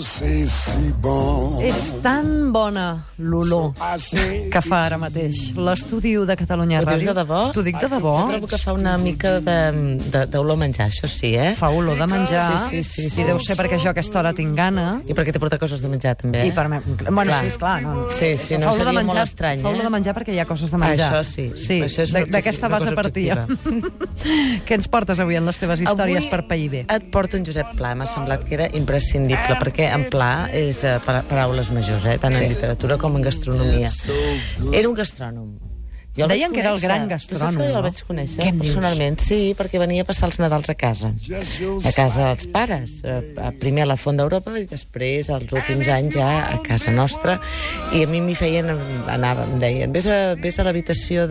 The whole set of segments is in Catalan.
c'est si bon. És tan bona l'olor que fa ara mateix l'estudi de Catalunya Ho dius Ràdio. de debò? T'ho dic de debò. Jo trobo que fa una mica de- de- d'olor a menjar, això sí, eh? Fa olor de menjar. Sí, sí, sí, sí. I deu ser perquè jo a aquesta hora tinc gana. I perquè t'he portat coses de menjar, també, eh? I per mi... Bueno, Clar. sí, esclar. No, Sí, sí, no fa olor de seria molt menjar, estrany, Fa olor eh? de menjar perquè hi ha coses de menjar. Això sí, Sí, d'aquesta base partia. Què ens portes avui en les teves històries per PIB? et porto en Josep Pla. M'ha semblat que era imprescindible, perquè en Pla és eh, pa- paraules majors, eh? tant en literatura com en gastronomia. Era un gastrònom. Jo el Deien vaig que era el conèixer. gran Tu saps gastrònom, que jo el vaig conèixer Què personalment? Sí, perquè venia a passar els Nadals a casa. A casa dels pares. Eh, Primer a la Font d'Europa i després, els últims anys, ja a casa nostra. I a mi m'hi feien... Anava, em deien, vés a, vés a l'habitació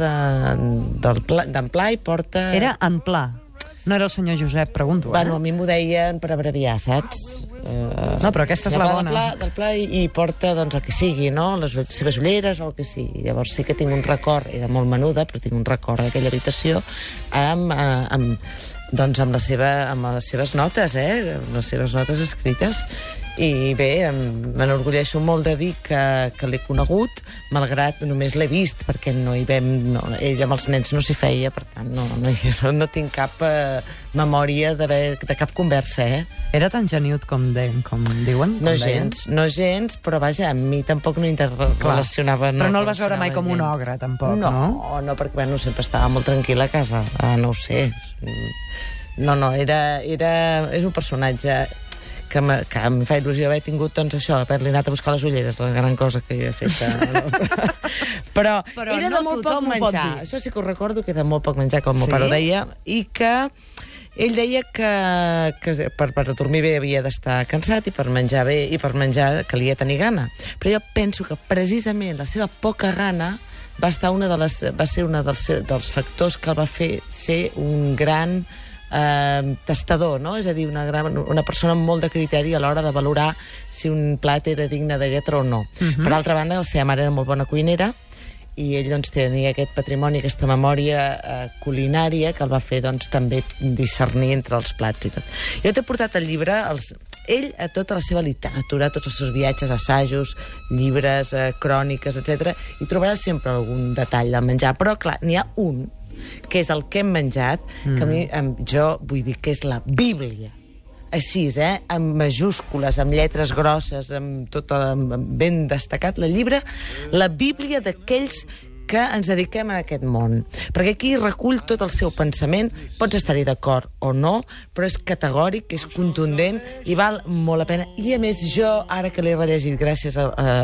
Pla- d'en Pla i porta... Era en pla. No era el senyor Josep, pregunto. Bueno, a Eh? mi m'ho deien per abreviar, saps? Uh, No, però aquesta és la bona. Del pla, del pla i, i porta doncs, el que sigui, no? Les seves ulleres o el que sigui. Llavors sí que tinc un record, era molt menuda, però tinc un record d'aquella habitació amb, eh, amb, doncs, amb, la seva, amb les seves notes, eh? Amb les seves notes escrites. I bé, m'enorgulleixo molt de dir que, que l'he conegut, malgrat només l'he vist, perquè no hi vam... No, ell amb els nens no s'hi feia, per tant, no, no, no, no tinc cap eh, memòria de cap conversa, eh? Era tan geniut com, de, com diuen? No com deien? gens, no gens, però vaja, amb mi tampoc no interrelacionava... Però no el vas veure mai com un relacionava ogre, gens. tampoc, no? no? No, perquè bueno, sempre estava molt tranquil·la a casa. Ah, no ho sé. No, no, era, era, és un personatge que, me, que em fa il·lusió haver tingut, doncs, això, haver-li anat a buscar les ulleres, la gran cosa que jo he fet. eh, però, Però era no de molt poc pot menjar. dir. Això sí que ho recordo, que era molt poc menjar, com el Sí? pare ho deia, i que ell deia que, que per, per dormir bé havia d'estar cansat i per menjar bé i per menjar calia tenir gana. Però jo penso que precisament la seva poca gana va, estar una de les, va ser un dels, dels factors que el va fer ser un gran eh, testador, no? És a dir, una, gran, una persona amb molt de criteri a l'hora de valorar si un plat era digne de lletra o no. Uh -huh. Per altra banda, la seva mare era molt bona cuinera, i ell doncs, tenia aquest patrimoni, aquesta memòria eh, culinària que el va fer doncs, també discernir entre els plats i tot. Jo t'he portat el llibre, els, ell a tota la seva literatura, tots els seus viatges, assajos, llibres, eh, cròniques, etc. i trobaràs sempre algun detall del menjar, però clar, n'hi ha un que és el que hem menjat, que a mi, em, jo vull dir que és la Bíblia així, eh? amb majúscules, amb lletres grosses, amb tot amb, amb ben destacat, la llibre, la Bíblia d'aquells que ens dediquem a aquest món. Perquè aquí recull tot el seu pensament, pots estar-hi d'acord o no, però és categòric, és contundent i val molt la pena. I a més, jo, ara que l'he rellegit gràcies a, a,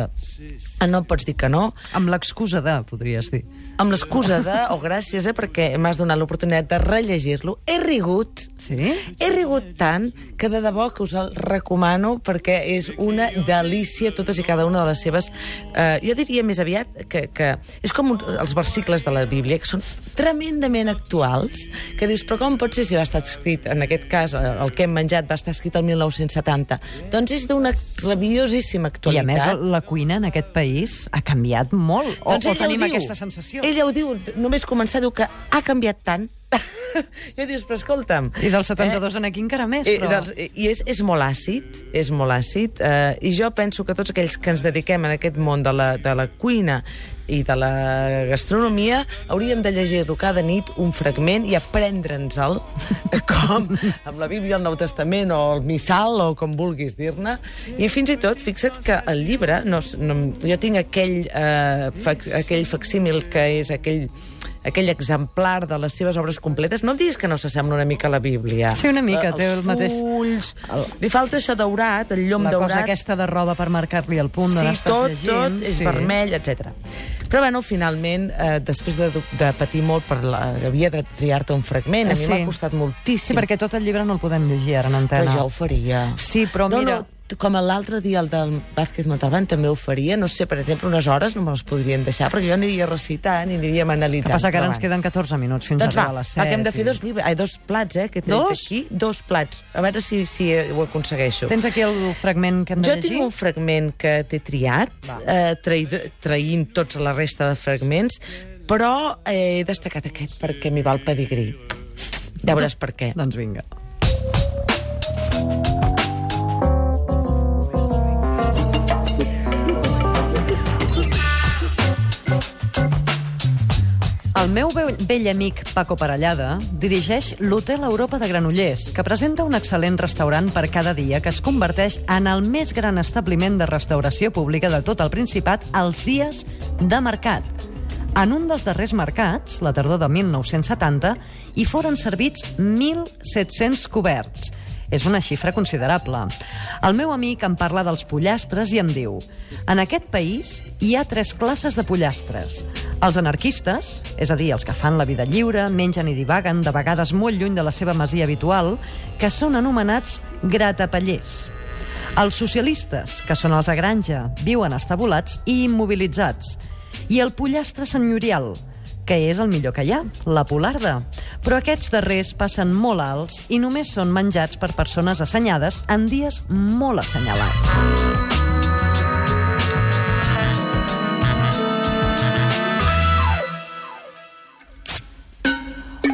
a No pots dir que no, Amb l'excusa de, podries dir. amb l'excusa de, o gràcies, eh, perquè m'has donat l'oportunitat de rellegir-lo, he rigut Sí? he rigut tant que de debò que us el recomano perquè és una delícia totes i cada una de les seves... Eh, jo diria més aviat que, que és com un, els versicles de la Bíblia, que són tremendament actuals, que dius, però com pot ser si va estar escrit, en aquest cas, eh, el que hem menjat va estar escrit el 1970? Doncs és d'una rabiosíssima I a actualitat. més, la cuina en aquest país ha canviat molt. O, Doncs o tenim diu. aquesta sensació. Ella ho diu, només començar, diu que ha canviat tant. I dius, però escolta'm... I del 72 en aquí encara més, Eh, però... doncs, I és, és molt àcid, és molt àcid, eh, i jo penso que tots aquells que ens dediquem en aquest món de la, de la cuina i de la gastronomia hauríem de llegir-lo cada nit un fragment i aprendre'ns-el com amb la Bíblia, el Nou Testament o el Missal o com vulguis dir-ne. I fins i tot, fixa't que el llibre no, no, jo tinc aquell eh, fac, aquell facsímil que és aquell aquell exemplar de les seves obres completes, no em diguis que no s'assembla una mica a la Bíblia. Sí, una mica, Eh, té el els mateix- fulls, li falta això daurat, el llom la daurat. cosa aquesta de roba per marcar-li el punt sí, tot, llegint. tot és sí. vermell, etc. Però, bueno, finalment, eh, després de, de patir molt, per la, havia de triar-te un fragment, a mi Sí. m'ha costat moltíssim. Sí, perquè tot el llibre no el podem llegir ara en antena. Però jo ho faria. Sí, però no, mira- No, com l'altre dia, el del Vázquez Montalbán, també ho faria. No sé, per exemple, unes hores no me les podrien deixar, perquè jo aniria recitant i aniríem analitzant. que passa que ara ens queden 14 minuts fins doncs a va, a les 7. va, que hem de fer dos, llibres, ai, dos plats, eh, que he Dos? aquí. Dos plats. A veure si, si ho aconsegueixo. Tens aquí el fragment que hem de Jo llegir? tinc un fragment que t'he triat, Va. eh, traïd, traïnt tots la resta de fragments, però eh, he destacat aquest perquè m'hi va el pedigrí. Ja veuràs per què. Doncs vinga. Meu vell amic Paco Parellada dirigeix l'Hotel Europa de Granollers, que presenta un excel·lent restaurant per cada dia que es converteix en el més gran establiment de restauració pública de tot el Principat els dies de mercat. En un dels darrers mercats, la tardor de 1970, hi foren servits 1.700 coberts. És una xifra considerable. El meu amic em parla dels pollastres i em diu en aquest país hi ha tres classes de pollastres. Els anarquistes, és a dir, els que fan la vida lliure, mengen i divaguen, de vegades molt lluny de la seva masia habitual, que són anomenats gratapallers. Els socialistes, que són els de granja, viuen estabulats i immobilitzats. I el pollastre senyorial, que és el millor que hi ha, la polarda. Però aquests darrers passen molt alts i només són menjats per persones assenyades en dies molt assenyalats.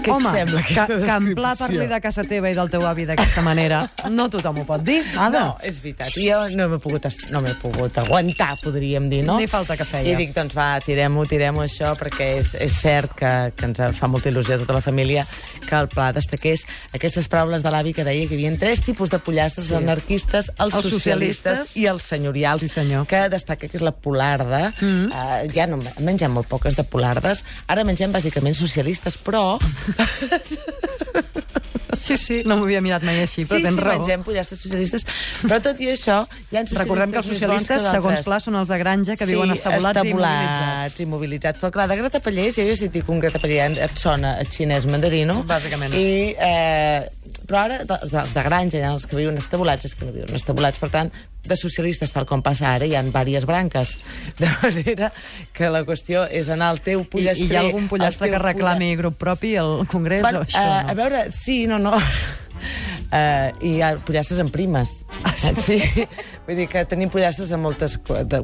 Què et sembla, aquesta que, que en pla parli de casa teva i del teu avi d'aquesta manera, no tothom ho pot dir, Ada. No, és veritat. Jo no m'he pogut, no m'he pogut aguantar, podríem dir, no? Ni falta que feia. I dic, doncs va, tirem-ho, tirem-ho això, perquè és, és cert que, que ens fa molta il·lusió a tota la família que el pla destaqués aquestes paraules de l'avi que deia que hi havia tres tipus de pollastres, sí. anarquistes, els, Els socialistes, socialistes i els senyorials, Sí, senyor. que destaca que és la polarda. Mm -hmm. uh, ja no mengem molt poques de polardes, ara mengem bàsicament socialistes, però... Sí, sí, no m'ho havia mirat mai així, però sí, tens sí, raó. mengem pollastres socialistes, però tot i això, hi ha socialistes Recordem que els socialistes, que segons. Pla, són els de granja que viuen estabulats, i immobilitzats. estabulats i immobilitzats. Però clar, de gratapallers, jo si et dic un gratapaller et sona a xinès mandarino. Bàsicament. I, eh, però ara, dels de granja, hi ha els que viuen estabulats, els que no viuen estabulats. Per tant, de socialistes, tal com passa ara, hi ha diverses branques. De manera que la qüestió és anar al teu I, pollastre... I hi ha algun pollastre que reclami grup propi al Congrés Bueno, o això? uh, no? A veure, sí, no, no. Uh, hi ha pollastres en primes. Ah, sí? Vull dir que tenim pollastres de moltes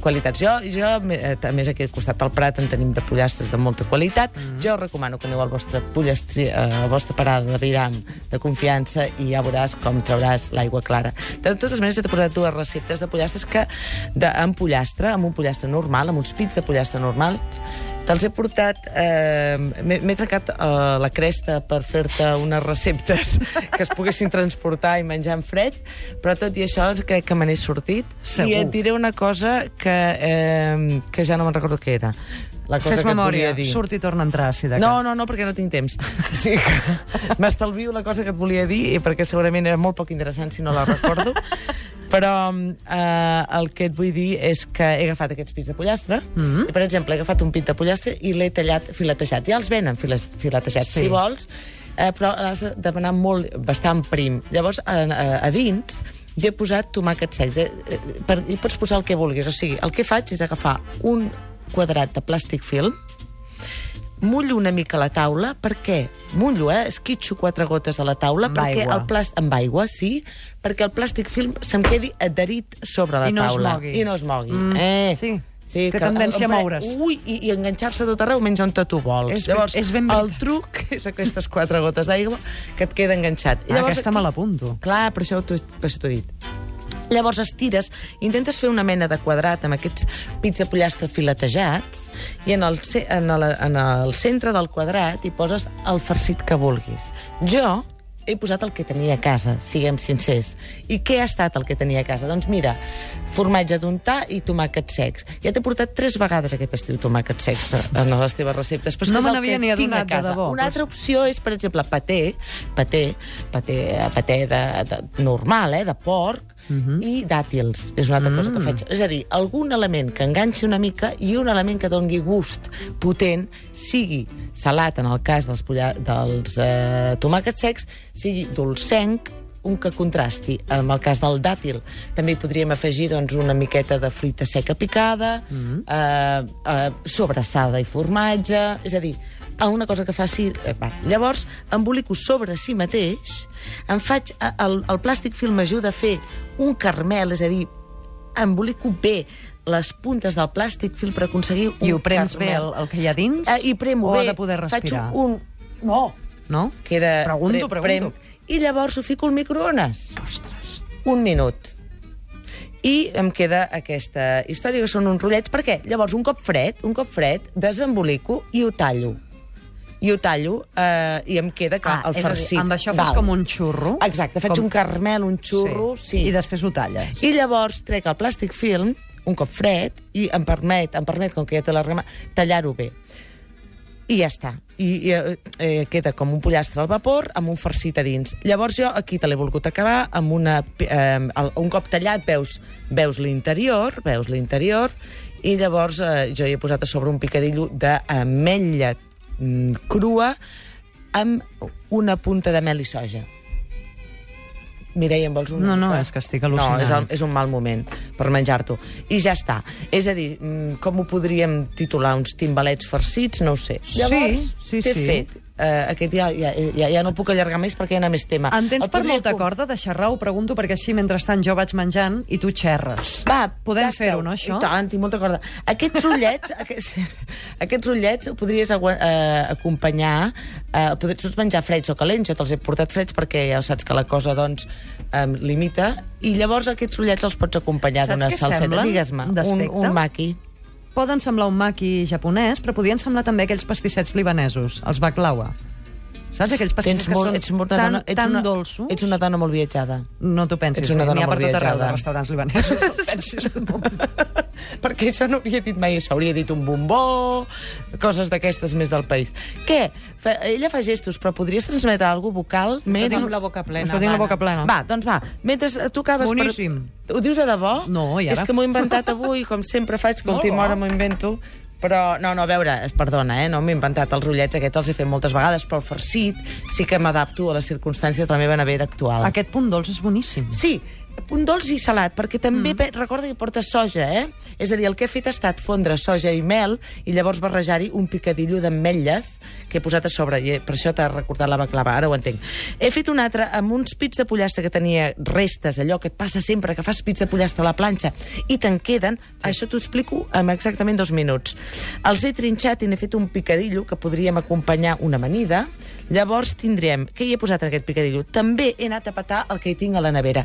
qualitats. Jo, jo, eh, a més, aquí al costat del Prat en tenim de pollastres de molta qualitat. Mm. Jo recomano que aneu al vostre pollastre, a la vostra parada de Viram de confiança i ja veuràs com trauràs l'aigua clara. De totes maneres, jo t'he portat dues receptes de pollastres que, de, amb pollastre, amb un pollastre normal, amb uns pits de pollastre normals, Te'ls he portat... Eh, M'he trencat eh, la cresta per fer-te unes receptes que es poguessin transportar i menjar en fred, però tot i això crec que me n'he sortit. Segur. I et diré una cosa que, eh, que ja no me'n recordo què era. La cosa Fes que et memòria, volia dir. surt i torna a entrar, si de No, cas. no, no, perquè no tinc temps. O sigui que m'estalvio la cosa que et volia dir, perquè segurament era molt poc interessant si no la recordo. Però eh, el que et vull dir és que he agafat aquests pits de pollastre, mm. -hmm. i, per exemple, he agafat un pit de pollastre i l'he tallat filetejat. Ja els venen files, filetejats, Sí. si vols, eh, però has de demanar molt, bastant prim. Llavors, a, a, a dins, hi he posat tomàquets secs. Eh? Eh, Per, hi pots posar el que vulguis. O sigui, el que faig és agafar un quadrat de plàstic film, mullo una mica la taula, perquè mullo, eh? Esquitxo quatre gotes a la taula, Amb perquè aigua. el plàstic... Amb aigua, sí, perquè el plàstic film se'm quedi adherit sobre la I no es taula. mogui. I no es mogui. Mm, eh? sí. Sí, Té tendència a moure's. Ui, i, i enganxar-se tot arreu menys on tu vols. És Llavors, és ben el truc és aquestes quatre gotes d'aigua que et queda enganxat. I Ah, llavors aquesta me l'apunto. Clar, per això t'ho he dit. Llavors estires, intentes fer una mena de quadrat amb aquests pits de pollastre filetejats i en el, en el, en el centre del quadrat hi poses el farcit que vulguis. Jo he posat el que tenia a casa, siguem sincers. I què ha estat el que tenia a casa? Doncs mira, formatge d'untar i tomàquets secs. Ja t'he portat tres vegades aquest estiu tomàquets secs en les teves receptes. Però No me n'havia ni adonat, de debò. Una altra opció és, per exemple, paté, paté, paté, paté de, de, normal, eh, de porc, Mhm. i dàtils. És una altra cosa que faig. És a dir, algun element que enganxi una mica i un element que dongui gust potent, sigui salat, en el cas dels, polla, dels eh, tomàquets secs, sigui dolcenc, un que contrasti. En el cas del dàtil també hi podríem afegir doncs, una miqueta de fruita seca picada, mm -hmm. eh, eh, sobrassada i formatge... És a dir, a una cosa que faci... Eh, va. Llavors, embolico sobre si mateix, em faig... eh, El, el plàstic film m'ajuda a fer un carmel, és a dir, embolico bé les puntes del plàstic film per aconseguir un I ho prens bé carmel. el, el que hi ha dins? Eh, I premo o bé. de poder respirar? Faig un... No, No? queda... Pregunto, pregunto. I llavors ho fico al microones. Ostres. Un minut. I em queda aquesta història, que són uns rotllets. Per què? Llavors, un cop fred, un cop fred, desembolico i ho tallo. I ho tallo eh, i em queda, clar, el Ah, és a dir, farcit. amb això fas com un xurro. Exacte, faig Com- un caramel, un xurro, sí. I després ho talles. I llavors trec el plàstic film, un cop fred, i em permet, em permet com que ja té la rema, tallar-ho bé. I ja està. I, i eh, eh, queda com un pollastre al vapor amb un farcit a dins. Llavors jo aquí te l'he volgut acabar amb una... Eh, el- un cop tallat veus, veus l'interior, veus l'interior, i llavors eh, jo hi he posat a sobre un picadillo d'ametlla crua amb una punta de mel i soja. Mireia, en vols una No, no, és que estic al·lucinant. No, és, el, és un mal moment per menjar-t'ho. I ja està. És a dir, mm, com ho podríem titular? Uns timbalets farcits? No ho sé. Sí, Llavors, sí, què he sí. fet? Uh, aquest ja, ja, ja, ja no puc allargar més perquè hi ha més tema. En tens per molta com- corda de xerrar? Ho pregunto perquè així mentrestant jo vaig menjant i tu xerres. Va, Podem fer-ho, no, això? I tant, tinc molta corda. Aquests rotllets, aquests, aquests rotllets podries eh, acompanyar, eh, podries menjar freds o calents, jo te'ls he portat freds perquè ja saps que la cosa, doncs, eh, limita, i llavors aquests rotllets els pots acompanyar d'una salseta. Digues-me, un, un maqui. Poden semblar un maqui japonès, però podien semblar també aquells pastissets libanesos, els baklawa. Saps? Aquells pastissets Tens molt, que ets, són molt una tan, dona, ets, tan una, dolços. ets una dona molt viatjada. No t'ho pensis, ets una eh? dona n'hi ha per molt tot arreu de viatjada. restaurants libanesos. No pensis. Perquè jo no hauria dit mai això, hauria dit un bombó, coses d'aquestes més del país. Què? Fa, ella fa gestos, però podries transmetre alguna cosa vocal? Més amb la boca plena. Tinc la boca plena. Va, doncs va. Mentre tu acabes Boníssim. per... Ho dius de debò? No, i ara? És que m'ho he inventat avui, com sempre faig, que Molt última hora m'ho invento. Però, no, no, a veure, es perdona, eh? No m'he inventat els rotllets, aquests els he fet moltes vegades, però el farcit sí que m'adapto a les circumstàncies de la meva nevera actual. Aquest punt dolç és boníssim. Sí, un dolç i salat, perquè també mm. recorda que porta soja, eh? És a dir, el que he fet ha estat fondre soja i mel i llavors barrejar-hi un picadillo d'ametlles que he posat a sobre, i per això t'ha recordat la baclava, ara ho entenc. He fet un altre amb uns pits de pollastre que tenia restes, allò que et passa sempre, que fas pits de pollastre a la planxa i te'n queden, sí. això t'ho explico en exactament dos minuts. Els he trinxat i n'he fet un picadillo que podríem acompanyar una amanida, Llavors tindrem... Què hi he posat en aquest picadillo? També he anat a petar el que hi tinc a la nevera.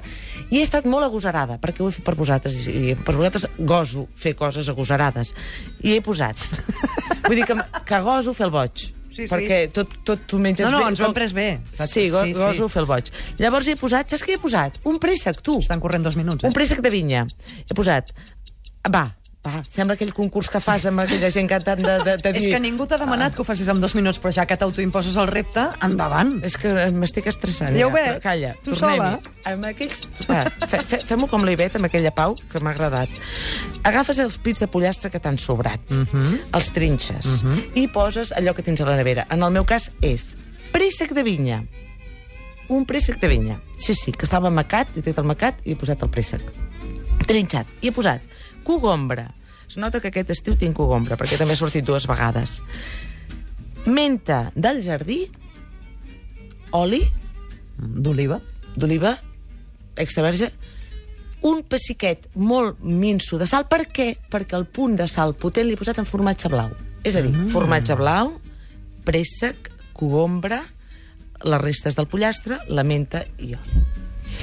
I he estat molt agosarada, perquè ho he fet per vosaltres, i per vosaltres goso fer coses agosarades. I he posat... Vull dir que, que goso fer el boig. Sí, sí. perquè tot, tot tu menges No, no, bé. ens ho hem pres bé, saps? Sí, go, Sí, sí. goso fer el boig. Llavors hi he posat... Saps què he posat? Un préssec, tu. Estan corrent dos minuts, eh? Un préssec de vinya. He posat... Va, va, sembla aquell concurs que fas amb aquella gent que t'han de, de, de dir... És que ningú t'ha demanat que ho facis en dos minuts, però ja que t'autoimposes el repte, endavant. És que m'estic estressant. Ja ho veig. Calla, Tu tornem-hi. sola. Amb aquells... Va, fe, fe, Fem-ho com la Ivet, amb aquella pau, que m'ha agradat. Agafes els pits de pollastre que t'han sobrat, Mhm. els trinxes, i poses allò que tens a la nevera. En el meu cas és préssec de vinya. Un préssec de vinya. Sí, sí, que estava macat, he tret el macat i he posat el préssec. Trinxat. I he posat cogombra. Es nota que aquest estiu tinc cogombra, perquè també ha sortit dues vegades. Menta del jardí, oli D'oliva. d'oliva extra verge, un pessiquet molt minso de sal. Per què? Perquè el punt de sal potent l'he posat en formatge blau. És a dir, mm. formatge blau, préssec, cogombra, les restes del pollastre, la menta i oli.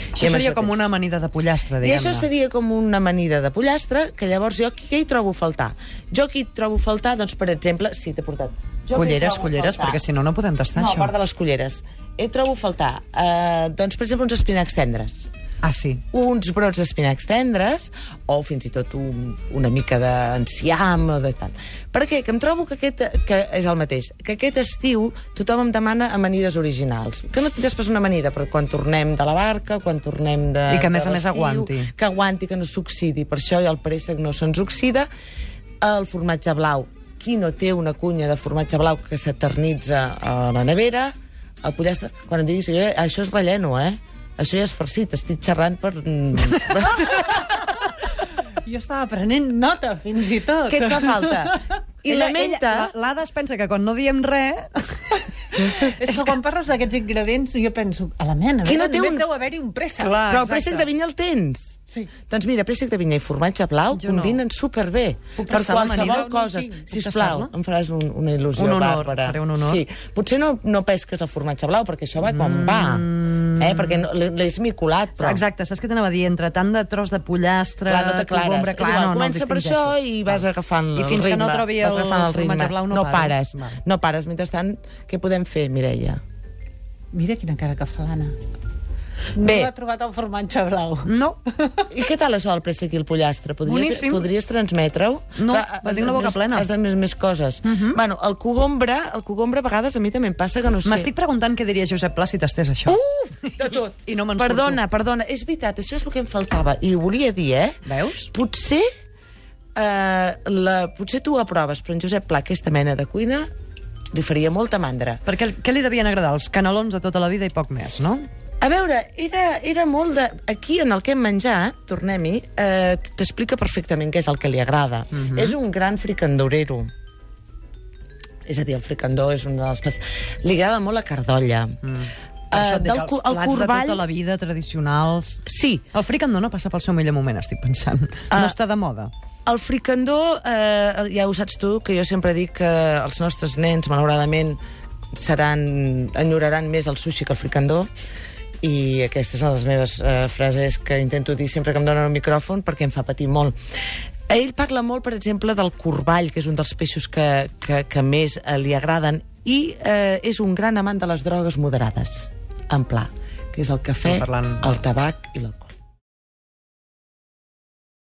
I Això seria això com una amanida de pollastre, I diguem-ne. això seria com una amanida de pollastre, que llavors jo què hi trobo a faltar? Jo aquí hi trobo a faltar, doncs, per exemple, sí, t'he portat. Jo què Culleres, a culleres, faltar? perquè si no, no podem tastar No, a això. part de les culleres. Hi trobo a faltar, eh, doncs, per exemple, uns espinacs tendres Ah, sí. uns brots d'espinacs tendres o fins i tot un, una mica d'enciam o de tal. Per què? Que em trobo que aquest que és el mateix, que aquest estiu tothom em demana amanides originals. Que no tindràs pas una amanida, però quan tornem de la barca, quan tornem de I que, a més a més, aguanti. Que aguanti, que no s'oxidi. Per això el préssec no se'ns oxida. El formatge blau, qui no té una cunya de formatge blau que s'eternitza a la nevera, el pollastre... Quan em diguis, això és relleno, eh? Això ja és farcit, estic xerrant per... mm, Jo estava prenent nota, fins i tot. Què et fa falta? I la menta... ella- L'Ada es pensa que quan no diem res... És que quan parles d'aquests ingredients jo penso, a la mena, no no té només un- deu haver-hi un préssec. Clar. Però el exacte. préssec de vinya el tens. Sí. Doncs mira, préssec de vinya i formatge blau Jo no. combinen superbé. Puc per qualsevol No, no cosa. Puc Sisplau, tastar-la? em faràs un, una il·lusió Un honor, bàrbara. seré un honor. Sí. Potser no, no pesques el formatge blau, perquè això va quan va. Eh? Perquè no, l'he l'he esmicolat, però... Exacte, saps què t'anava a dir? Entre tant de tros de pollastre, Clar, no t'aclares. clar, no, no el comença per distingeixo. això i vas agafant I el fins ritme. que no trobi el ritme. formatge blau no, no pares. No pares. Mentrestant, què podem fer, Mireia? Mira quina cara que fa l'Anna. No Bé. ha trobat el formatge blau. No, I què tal això, el préssec i el pollastre? Podries, Boníssim. podries transmetre-ho? No, però tinc la boca més- plena. Has de més, més coses. Bueno, el cogombre, el cogombre a vegades a mi també em passa que no sé... m'estic preguntant què diria Josep Pla si tastés això. Uh, de tot. I no me'n Perdona, perdona, és veritat, això és el que em faltava. I ho volia dir, eh? Veus? Potser, eh, la, potser tu ho aproves, però en Josep Pla, aquesta mena de cuina, li faria molta mandra. Perquè què li devien agradar? Els canelons de tota la vida i poc més, no? A veure, era, era molt de... Aquí, en el que hem menjat, tornem-hi, eh, t'explica perfectament què és el que li agrada. Mhm. És un gran fricandorero. És a dir, el fricandó és un dels. Li agrada molt la cardolla. Mm. Dic, del, els el plats de corball... tota la vida, tradicionals... Sí, El fricandó no passa pel seu millor moment, estic pensant. Ah. No està de moda. El fricandó, eh, ja ho saps tu, que jo sempre dic que els nostres nens, malauradament, seran, enyoraran més el sushi que el fricandó, i aquesta és una de les meves eh, frases que intento dir sempre que em donen el micròfon perquè em fa patir molt. Ell parla molt, per exemple, del corball, que és un dels peixos que, que, que més eh, li agraden, i eh, és un gran amant de les drogues moderades, en pla, que és el cafè, parlant- el tabac i l'alcohol.